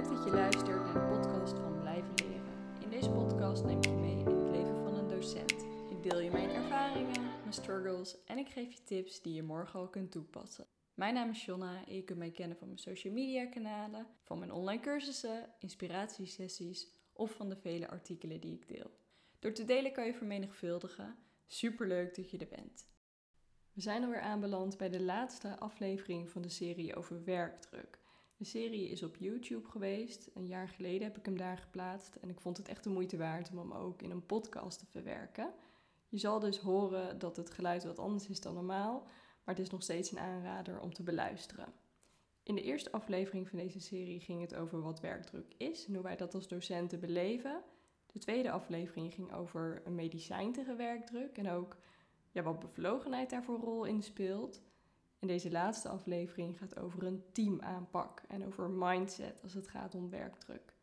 Dat je luistert naar de podcast van Blijven Leren. In deze podcast neem ik je mee in het leven van een docent. Ik deel je mijn ervaringen, mijn struggles en ik geef je tips die je morgen al kunt toepassen. Mijn naam is Jonna en je kunt mij kennen van mijn social media kanalen, van mijn online cursussen, inspiratiesessies of van de vele artikelen die ik deel. Door te delen kan je vermenigvuldigen. Superleuk dat je er bent. We zijn alweer aanbeland bij de laatste aflevering van de serie over werkdruk. De serie is op YouTube geweest. Een jaar geleden heb ik hem daar geplaatst. En ik vond het echt de moeite waard om hem ook in een podcast te verwerken. Je zal dus horen dat het geluid wat anders is dan normaal. Maar het is nog steeds een aanrader om te beluisteren. In de eerste aflevering van deze serie ging het over wat werkdruk is en hoe wij dat als docenten beleven. De tweede aflevering ging over een medicijn tegen werkdruk en ook ja, wat bevlogenheid daarvoor rol in speelt. En deze laatste aflevering gaat over een teamaanpak en over mindset als het gaat om werkdruk.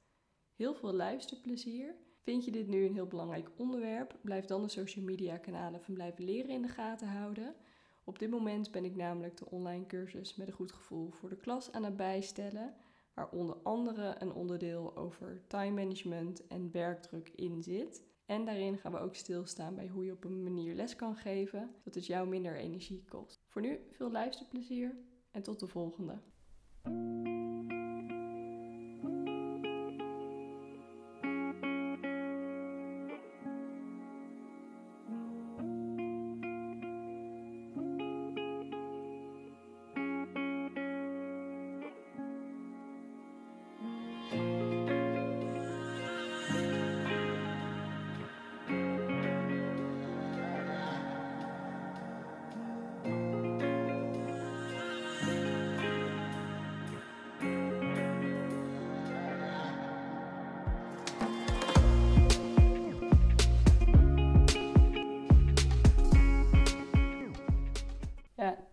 Heel veel luisterplezier. Vind je dit nu een heel belangrijk onderwerp? Blijf dan de social media kanalen van Blijven Leren in de gaten houden. Op dit moment ben ik namelijk de online cursus met een goed gevoel voor de klas aan het bijstellen, waar onder andere een onderdeel over time management en werkdruk in zit. En daarin gaan we ook stilstaan bij hoe je op een manier les kan geven dat het jou minder energie kost. Voor nu veel luisterplezier en tot de volgende.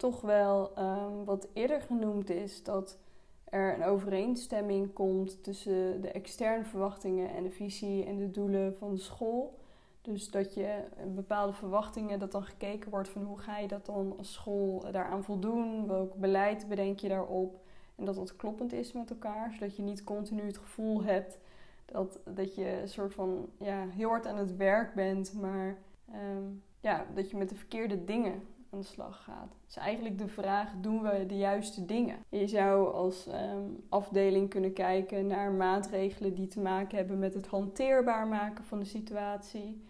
Toch wel um, wat eerder genoemd is dat er een overeenstemming komt tussen de externe verwachtingen en de visie en de doelen van de school. Dus dat je bepaalde verwachtingen, dat dan gekeken wordt van hoe ga je dat dan als school daaraan voldoen, welk beleid bedenk je daarop. En dat dat kloppend is met elkaar, zodat je niet continu het gevoel hebt dat, dat je een soort van ja, heel hard aan het werk bent, maar um, ja, dat je met de verkeerde dingen aan de slag gaat. Dus eigenlijk de vraag: doen we de juiste dingen? Je zou als um, afdeling kunnen kijken naar maatregelen die te maken hebben met het hanteerbaar maken van de situatie,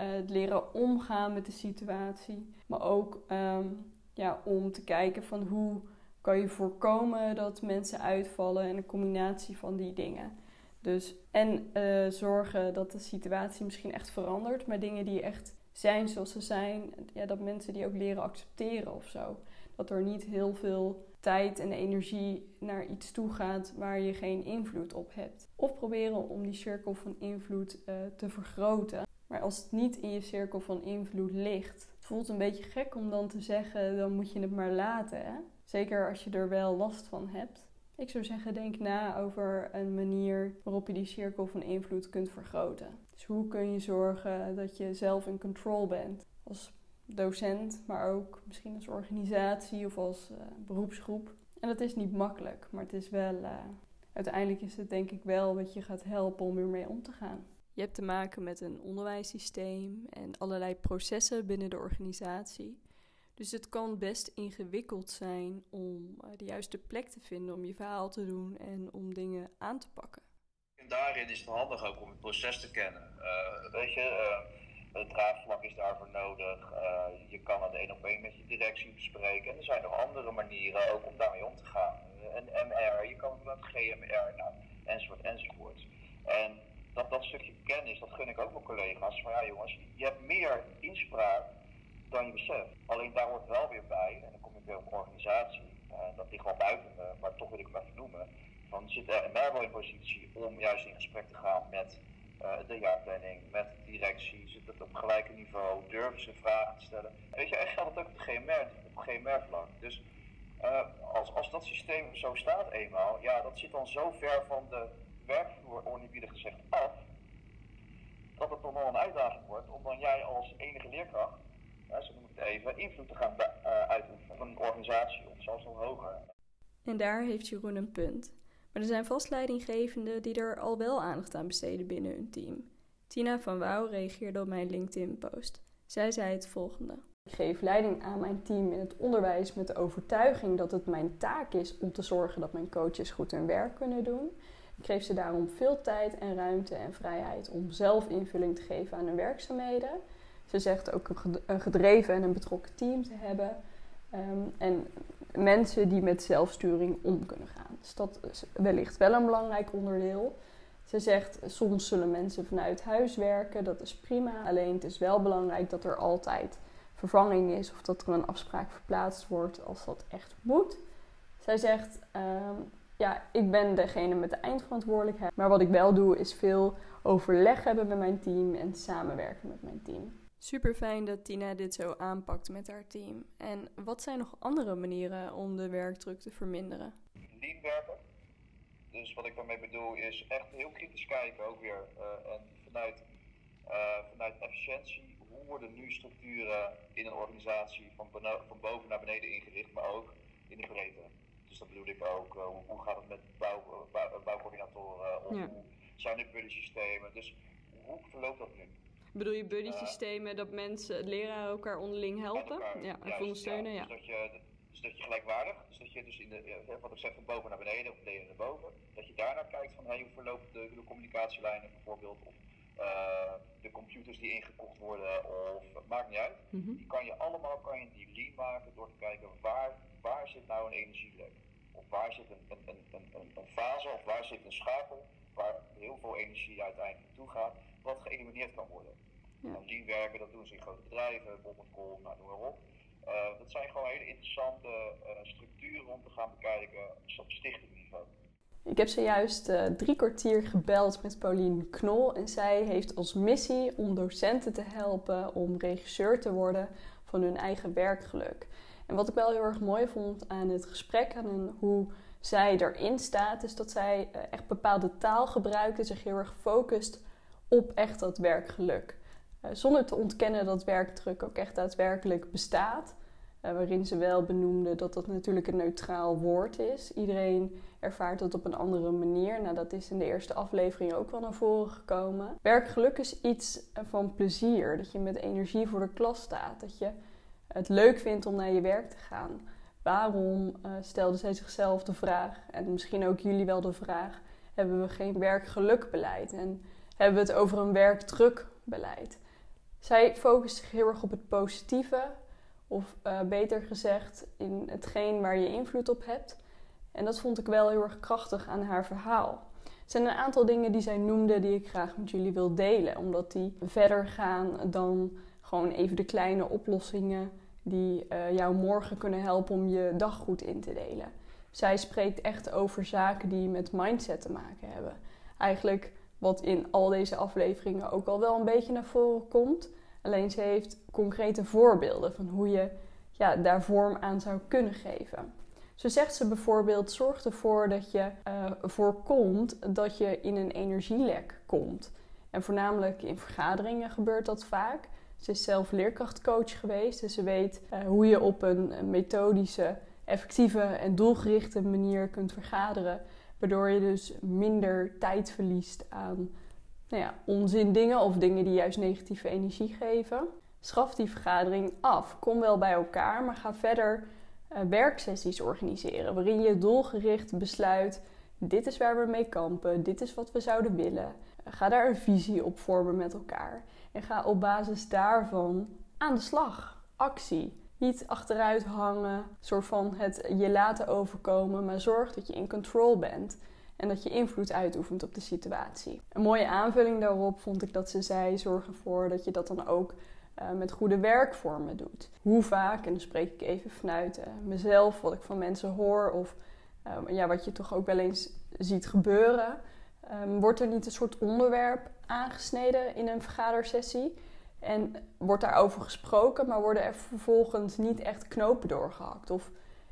uh, het leren omgaan met de situatie, maar ook um, ja, om te kijken van hoe kan je voorkomen dat mensen uitvallen en een combinatie van die dingen. Dus en uh, zorgen dat de situatie misschien echt verandert, maar dingen die echt zijn zoals ze zijn. Ja, dat mensen die ook leren accepteren of zo. Dat er niet heel veel tijd en energie naar iets toe gaat waar je geen invloed op hebt. Of proberen om die cirkel van invloed uh, te vergroten. Maar als het niet in je cirkel van invloed ligt, het voelt een beetje gek om dan te zeggen: dan moet je het maar laten. Hè? Zeker als je er wel last van hebt. Ik zou zeggen, denk na over een manier waarop je die cirkel van invloed kunt vergroten. Dus hoe kun je zorgen dat je zelf in control bent? Als docent, maar ook misschien als organisatie of als uh, beroepsgroep. En dat is niet makkelijk, maar het is wel. Uh, uiteindelijk is het denk ik wel wat je gaat helpen om ermee om te gaan. Je hebt te maken met een onderwijssysteem en allerlei processen binnen de organisatie. Dus het kan best ingewikkeld zijn om uh, de juiste plek te vinden om je verhaal te doen en om dingen aan te pakken. Daarin is het handig ook om het proces te kennen. Uh, weet je, uh, het draagvlak is daarvoor nodig. je kan het één op één met je directie bespreken. En er zijn nog andere manieren ook om daarmee om te gaan. een MR, je kan met GMR, nou, enzovoort, enzovoort. En dat, dat stukje kennis, dat gun ik ook mijn collega's. Van ja jongens, je hebt meer inspraak dan je beseft. Alleen daar hoort wel weer bij, en dan kom ik weer op organisatie, dat ligt wel buiten me, maar toch wil ik hem even noemen. Dan zit er wel in positie om juist in gesprek te gaan met uh, de jaarplanning, met de directie, zit het op gelijke niveau, durven ze vragen te stellen. Weet je, en geldt het ook op GMR, op GMR-vlak. Dus uh, als, als dat systeem zo staat eenmaal, ja, dat zit dan zo ver van de werkvloer, oneerbiedig gezegd, af, dat het toch wel een uitdaging wordt om dan jij als enige leerkracht ja, zo noem ik het even, invloed te gaan uh, uitoefenen op een organisatie of zelfs nog hoger. En daar heeft Jeroen een punt. Maar er zijn vast leidinggevenden die er al wel aandacht aan besteden binnen hun team. Tina van Wouw reageerde op mijn LinkedIn-post. Zij zei het volgende. Ik geef leiding aan mijn team in het onderwijs met de overtuiging dat het mijn taak is om te zorgen dat mijn coaches goed hun werk kunnen doen. Ik geef ze daarom veel tijd en ruimte en vrijheid om zelf invulling te geven aan hun werkzaamheden. Ze zegt ook een gedreven en een betrokken team te hebben. Ehm, en mensen die met zelfsturing om kunnen gaan. Dus dat is wellicht wel een belangrijk onderdeel. Ze zegt, soms zullen mensen vanuit huis werken, dat is prima. Alleen het is wel belangrijk dat er altijd vervanging is of dat er een afspraak verplaatst wordt als dat echt moet. Zij zegt, ehm, ja, ik ben degene met de eindverantwoordelijkheid. Maar wat ik wel doe is veel overleg hebben met mijn team en samenwerken met mijn team. Super fijn dat Tina dit zo aanpakt met haar team. En wat zijn nog andere manieren om de werkdruk te verminderen? Lean werken. Dus wat ik daarmee bedoel is echt heel kritisch kijken ook weer. Uh, en vanuit, uh, vanuit efficiëntie, hoe worden nu structuren in een organisatie van, van boven naar beneden ingericht, maar ook in de breedte. Dus dat bedoel ik ook, uh, hoe, gaat het met bouw, bouw, bouwcoördinatoren, of hoe zijn de buddy systemen. Dus hoe verloopt dat nu? Bedoel je buddy systemen, dat mensen, leraren elkaar onderling helpen? ja, en ondersteunen, ja. Dus, dat je, dus dat je gelijkwaardig, dus dat je dus in de, wat ik zeg, van boven naar beneden of beneden naar boven, dat je daarnaar kijkt van hey, hoe verloopt de, de communicatielijnen bijvoorbeeld, of uh, de computers die ingekocht worden, of maakt niet uit. Mhm. Die kan je allemaal kan je die lean maken door te kijken waar, waar zit nou een energielek. Of waar zit een, een, een, een, een fase, of waar zit een schakel waar heel veel energie uiteindelijk naartoe gaat, wat geëlimineerd kan worden. Ja. En werken, dat doen ze in grote bedrijven, Bol.com, nou, noem maar op. Uh, dat zijn gewoon hele interessante uh, structuren om te gaan bekijken op stichtingniveau. Ik heb zojuist uh, drie kwartier gebeld met Pauline Knol en zij heeft als missie om docenten te helpen om regisseur te worden van hun eigen werkgeluk. En wat ik wel heel erg mooi vond aan het gesprek en hoe zij erin staat, is dat zij echt bepaalde taal gebruikt en zich heel erg focust op echt dat werkgeluk. Uh, zonder te ontkennen dat werkdruk ook echt daadwerkelijk bestaat. Uh, waarin ze wel benoemde dat dat natuurlijk een neutraal woord is. Iedereen ervaart dat op een andere manier. Nou, dat is in de eerste aflevering ook wel naar voren gekomen. Werkgeluk is iets van plezier. Dat je met energie voor de klas staat. Dat je het leuk vindt om naar je werk te gaan. Waarom uh, stelde zij zichzelf de vraag, en misschien ook jullie wel de vraag: hebben we geen werkgelukbeleid? En hebben we het over een werkdrukbeleid. Zij focust zich heel erg op het positieve, of uh, beter gezegd, in hetgeen waar je invloed op hebt. En dat vond ik wel heel erg krachtig aan haar verhaal. Er zijn een aantal dingen die zij noemde die ik graag met jullie wil delen, omdat die verder gaan dan gewoon even de kleine oplossingen die uh, jou morgen kunnen helpen om je dag goed in te delen. Zij spreekt echt over zaken die met mindset te maken hebben. Eigenlijk wat in al deze afleveringen ook al wel een beetje naar voren komt. Alleen ze heeft concrete voorbeelden van hoe je ja, daar vorm aan zou kunnen geven. Zo zegt ze bijvoorbeeld: zorg ervoor dat je uh, voorkomt dat je in een energielek komt. En voornamelijk in vergaderingen gebeurt dat vaak. Ze is zelf leerkrachtcoach geweest, dus ze weet uh, hoe je op een methodische, effectieve en doelgerichte manier kunt vergaderen Waardoor je dus minder tijd verliest aan nou ja, onzin dingen of dingen die juist negatieve energie geven. Schaf die vergadering af. Kom wel bij elkaar, maar ga verder uh, werksessies organiseren. Waarin je doelgericht besluit: dit is waar we mee kampen, dit is wat we zouden willen. ga daar een visie op vormen met elkaar. En ga op basis daarvan aan de slag. Actie. Niet achteruit hangen, soort van het je laten overkomen, maar zorg dat je in control bent en dat je invloed uitoefent op de situatie. Een mooie aanvulling daarop vond ik dat ze zei: zorg ervoor dat je dat dan ook uh, met goede werkvormen doet. Hoe vaak, en dan spreek ik even vanuit uh, mezelf, wat ik van mensen hoor of uh, ja, wat je toch ook wel eens ziet gebeuren, um, wordt er niet een soort onderwerp aangesneden in een vergadersessie? En wordt daarover gesproken, maar worden er vervolgens niet echt knopen doorgehakt. Of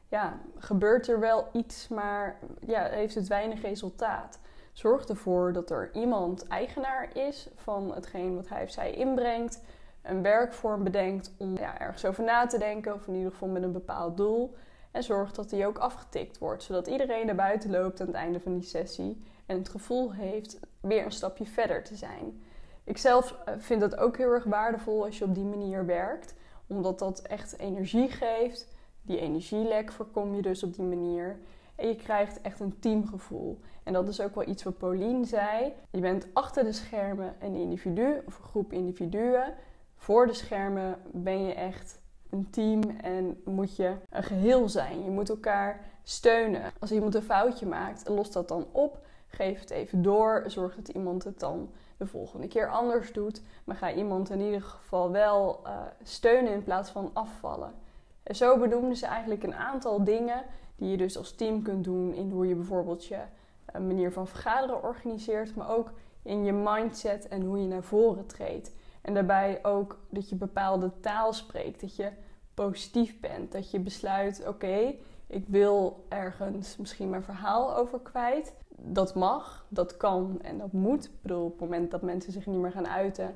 ja, gebeurt er wel iets, maar ja, heeft het weinig resultaat. Zorg ervoor dat er iemand eigenaar is van hetgeen wat hij of zij inbrengt. Een werkvorm bedenkt om ja, ergens over na te denken, of in ieder geval met een bepaald doel. En zorg dat die ook afgetikt wordt, zodat iedereen naar buiten loopt aan het einde van die sessie en het gevoel heeft weer een stapje verder te zijn. Ik zelf eh, vind dat ook heel erg waardevol als je op die manier werkt, omdat dat echt energie geeft. Die energielek voorkom je dus op die manier. En je krijgt echt een teamgevoel. En dat is ook wel iets wat Pauline zei. Je bent achter de schermen een individu of een groep individuen. Voor de schermen ben je echt een team en moet je een geheel zijn. Je moet elkaar steunen. Als iemand een foutje maakt, los dat dan op. Geef het even door. Zorg dat iemand het dan de volgende keer anders doet. Maar ga iemand in ieder geval wel uh, steunen in plaats van afvallen. En zo benoemden ze eigenlijk een aantal dingen die je dus als team kunt doen in hoe je bijvoorbeeld je uh, manier van vergaderen organiseert, maar ook in je mindset en hoe je naar voren treedt. En daarbij ook dat je bepaalde taal spreekt, dat je positief bent, dat je besluit: oké, ik wil ergens misschien mijn verhaal over kwijt. Dat mag, dat kan en dat moet. Ik bedoel, op het moment dat mensen zich niet meer gaan uiten,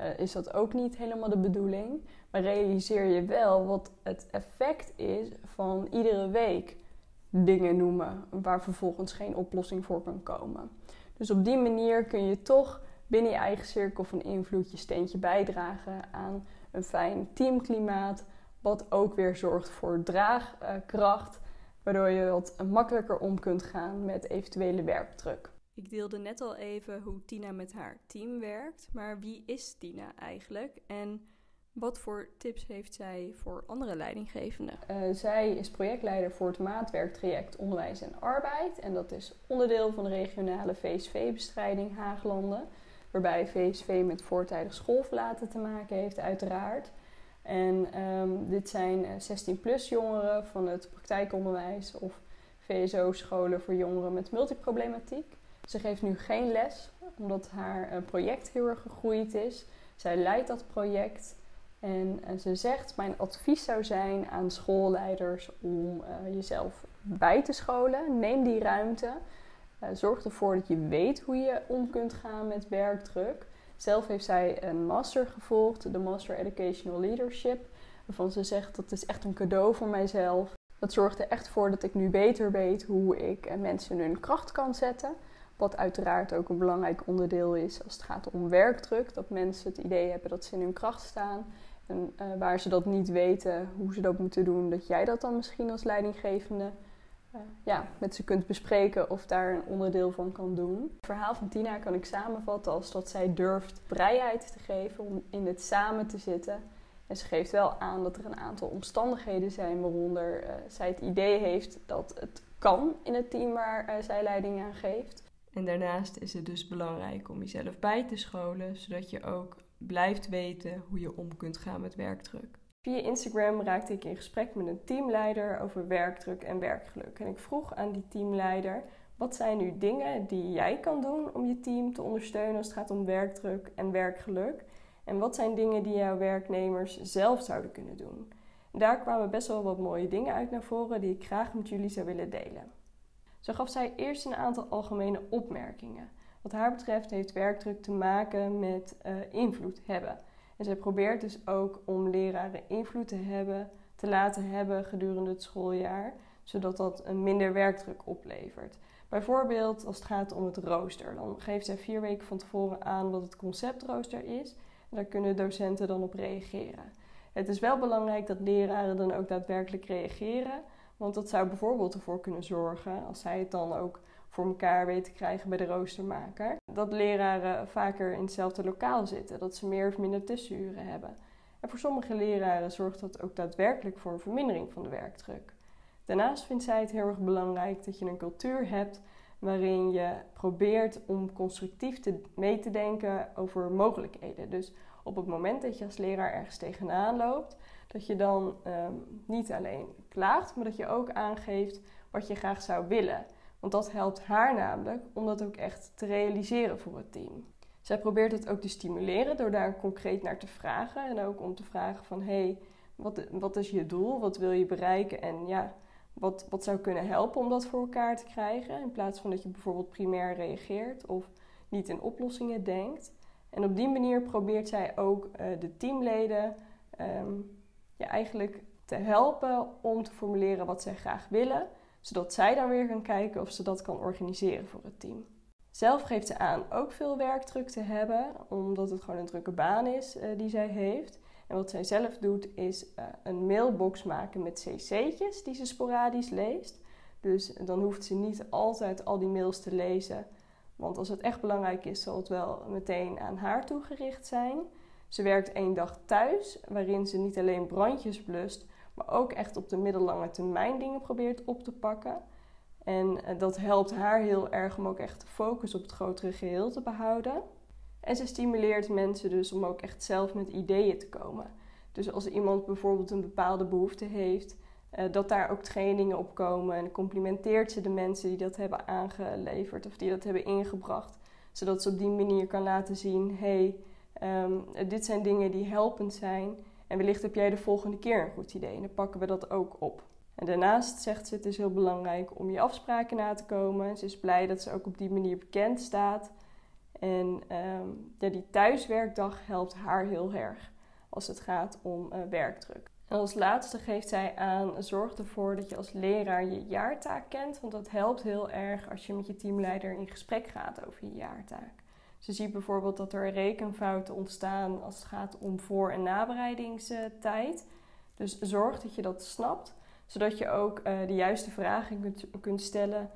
uh, is dat ook niet helemaal de bedoeling. Maar realiseer je wel wat het effect is van iedere week dingen noemen waar vervolgens geen oplossing voor kan komen. Dus op die manier kun je toch binnen je eigen cirkel van invloed je steentje bijdragen aan een fijn teamklimaat, wat ook weer zorgt voor draagkracht, waardoor je wat makkelijker om kunt gaan met eventuele werkdruk. Ik deelde net al even hoe Tina met haar team werkt, maar wie is Tina eigenlijk en wat voor tips heeft zij voor andere leidinggevenden? Uh, zij is projectleider voor het maatwerktraject Onderwijs en Arbeid. En dat is onderdeel van de regionale VSV-bestrijding Haaglanden. Waarbij VSV met voortijdig schoolverlaten te maken heeft, uiteraard. En um, dit zijn 16-plus eh, jongeren van het praktijkonderwijs of VSO-scholen voor jongeren met multiproblematiek. Ze geeft nu geen les, omdat haar uh, project heel erg gegroeid is. Zij leidt dat project en, en, ze zegt: Mijn advies zou zijn aan schoolleiders om jezelf bij te scholen. Neem die ruimte. Zorg ervoor dat je weet hoe je om kunt gaan met werkdruk. Zelf heeft zij een master gevolgd, de Master Educational Leadership. Waarvan ze zegt dat is echt een cadeau voor mijzelf. Dat zorgt er echt voor dat ik nu beter weet hoe ik mensen in hun kracht kan zetten. Wat uiteraard ook een belangrijk onderdeel is als het gaat om werkdruk. Dat mensen het idee hebben dat ze in hun kracht staan. En uh, waar ze dat niet weten, hoe ze dat moeten doen, dat jij dat dan misschien als leidinggevende ja, met ze kunt bespreken of daar een onderdeel van kan doen. Het verhaal van Tina kan ik samenvatten als dat zij durft vrijheid te geven om in het samen te zitten. En ze geeft wel aan dat er een aantal omstandigheden zijn waaronder uh, zij het idee heeft dat het kan in het team waar zij leiding aan geeft. En daarnaast is het dus belangrijk om jezelf bij te scholen, zodat je ook blijft weten hoe je om kunt gaan met werkdruk. Via Instagram raakte ik in gesprek met een teamleider over werkdruk en werkgeluk. En ik vroeg aan die teamleider: wat zijn nu dingen die jij kan doen om je team te ondersteunen als het gaat om werkdruk en werkgeluk? En wat zijn dingen die jouw werknemers zelf zouden kunnen doen? En daar kwamen best wel wat mooie dingen uit naar voren die ik graag met jullie zou willen delen. Zo gaf zij eerst een aantal algemene opmerkingen. Wat haar betreft heeft werkdruk te maken met uh, invloed hebben. En zij probeert dus ook om leraren invloed te hebben, te laten hebben gedurende het schooljaar, zodat dat een minder werkdruk oplevert. Bijvoorbeeld als het gaat om het rooster. Dan geeft zij vier weken van tevoren aan wat het conceptrooster is. En daar kunnen docenten dan op reageren. Het is wel belangrijk dat leraren dan ook daadwerkelijk reageren. Want dat zou bijvoorbeeld ervoor kunnen zorgen, als zij het dan ook voor elkaar weten te krijgen bij de roostermaker. Dat leraren vaker in hetzelfde lokaal zitten, dat ze meer of minder tussenuren hebben. En voor sommige leraren zorgt dat ook daadwerkelijk voor een vermindering van de werkdruk. Daarnaast vindt zij het heel erg belangrijk dat je een cultuur hebt waarin je probeert om constructief te, mee te denken over mogelijkheden. Dus op het moment dat je als leraar ergens tegenaan loopt, dat je dan um, niet alleen maar dat je ook aangeeft wat je graag zou willen. Want dat helpt haar namelijk om dat ook echt te realiseren voor het team. Zij probeert het ook te stimuleren door daar concreet naar te vragen. En ook om te vragen van, hé, hey, wat, wat is je doel? Wat wil je bereiken? En ja, wat, wat zou kunnen helpen om dat voor elkaar te krijgen? In plaats van dat je bijvoorbeeld primair reageert of niet in oplossingen denkt. En op die manier probeert zij ook uh, de teamleden um, ja, eigenlijk te helpen om te formuleren wat zij graag willen, zodat zij dan weer kan kijken of ze dat kan organiseren voor het team. Zelf geeft ze aan ook veel werkdruk te hebben, omdat het gewoon een drukke baan is uh, die zij heeft. En wat zij zelf doet, is uh, een mailbox maken met cc'tjes die ze sporadisch leest. Dus dan hoeft ze niet altijd al die mails te lezen. Want als het echt belangrijk is, zal het wel meteen aan haar toegericht zijn. Ze werkt één dag thuis, waarin ze niet alleen brandjes blust, maar ook echt op de middellange termijn dingen probeert op te pakken. En eh, dat helpt haar heel erg om ook echt de focus op het grotere geheel te behouden. En ze stimuleert mensen dus om ook echt zelf met ideeën te komen. Dus als iemand bijvoorbeeld een bepaalde behoefte heeft, eh, dat daar ook trainingen op komen. En complimenteert ze de mensen die dat hebben aangeleverd of die dat hebben ingebracht. Zodat ze op die manier kan laten zien: hey, ehm, dit zijn dingen die helpend zijn. En wellicht heb jij de volgende keer een goed idee. En dan pakken we dat ook op. En daarnaast zegt ze: het is heel belangrijk om je afspraken na te komen. Ze is blij dat ze ook op die manier bekend staat. En ehm, ja, die thuiswerkdag helpt haar heel erg als het gaat om uh, werkdruk. En als laatste geeft zij aan: zorg ervoor dat je als leraar je jaartaak kent. Want dat helpt heel erg als je met je teamleider in gesprek gaat over je jaartaak. Ze ziet bijvoorbeeld dat er rekenfouten ontstaan als het gaat om voor- en nabereidingstijd. Dus zorg dat je dat snapt, zodat je ook uh, de juiste vragen kunt, stellen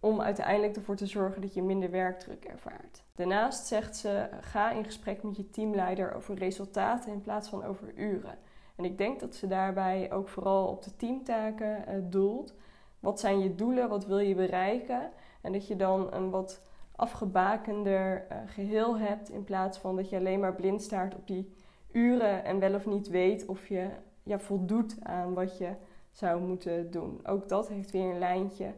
om uiteindelijk ervoor te zorgen dat je minder werkdruk ervaart. Daarnaast zegt ze: ga in gesprek met je teamleider over resultaten in plaats van over uren. En ik denk dat ze daarbij ook vooral op de teamtaken uh, doelt. Wat zijn je doelen? Wat wil je bereiken? En dat je dan een wat afgebakender uh, geheel hebt in plaats van dat je alleen maar blind staart op die uren en wel of niet weet of je ja, voldoet aan wat je zou moeten doen. Ook dat heeft weer een lijntje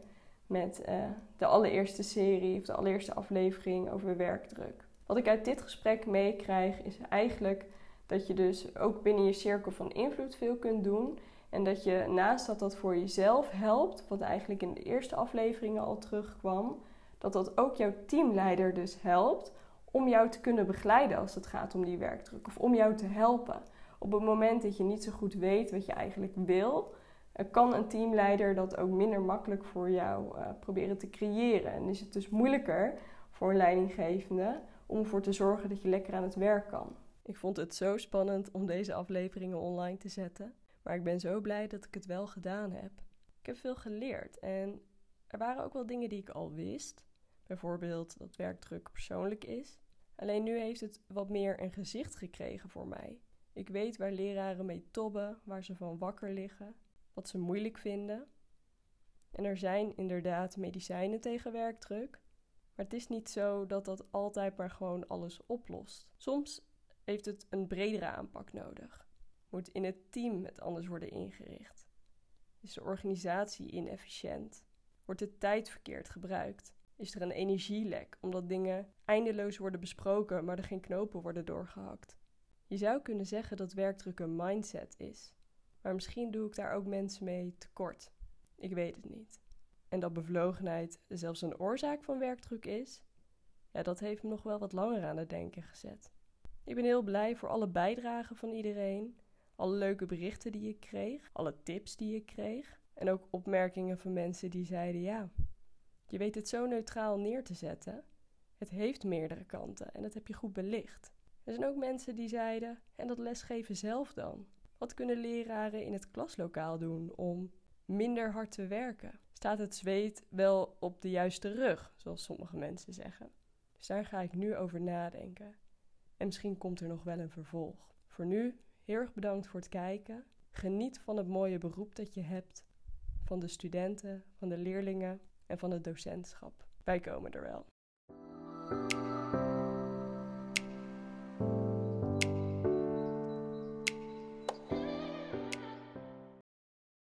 met uh, de allereerste serie of de allereerste aflevering over werkdruk. Wat ik uit dit gesprek meekrijg is eigenlijk dat je dus ook binnen je cirkel van invloed veel kunt doen. En dat je naast dat dat voor jezelf helpt, wat eigenlijk in de eerste afleveringen al terugkwam, dat dat ook jouw teamleider dus helpt om jou te kunnen begeleiden als het gaat om die werkdruk. Of om jou te helpen. Op het moment dat je niet zo goed weet wat je eigenlijk wil, eh, kan een teamleider dat ook minder makkelijk voor jou uh, proberen te creëren. En is het dus moeilijker voor een leidinggevende om ervoor te zorgen dat je lekker aan het werk kan. Ik vond het zo spannend om deze afleveringen online te zetten, maar ik ben zo blij dat ik het wel gedaan heb. Ik heb veel geleerd en er waren ook wel dingen die ik al wist. Bijvoorbeeld dat werkdruk persoonlijk is. Alleen nu heeft het wat meer een gezicht gekregen voor mij. Ik weet waar leraren mee tobben, waar ze van wakker liggen, wat ze moeilijk vinden. En er zijn inderdaad medicijnen tegen werkdruk. Maar het is niet zo dat dat altijd maar gewoon alles oplost. Soms heeft het een bredere aanpak nodig. Moet in het team het anders worden ingericht? Is de organisatie inefficiënt? Wordt de tijd verkeerd gebruikt? Is er een energielek omdat dingen eindeloos worden besproken, maar er geen knopen worden doorgehakt? Je zou kunnen zeggen dat werkdruk een mindset is, maar misschien doe ik daar ook mensen mee tekort. Ik weet het niet. En dat bevlogenheid zelfs een oorzaak van werkdruk is, ja, dat heeft me nog wel wat langer aan het denken gezet. Ik ben heel blij voor alle bijdragen van iedereen, alle leuke berichten die ik kreeg, alle tips die ik kreeg en ook opmerkingen van mensen die zeiden: ja, je weet het zo neutraal neer te zetten. Het heeft meerdere kanten en dat heb je goed belicht. Er zijn ook mensen die zeiden: en dat lesgeven zelf dan? Wat kunnen leraren in het klaslokaal doen om minder hard te werken? Staat het zweet wel op de juiste rug, zoals sommige mensen zeggen? Dus daar ga ik nu over nadenken. En misschien komt er nog wel een vervolg. Voor nu, heel erg bedankt voor het kijken. Geniet van het mooie beroep dat je hebt, van de studenten, van de leerlingen en van het docentschap. Wij komen er wel.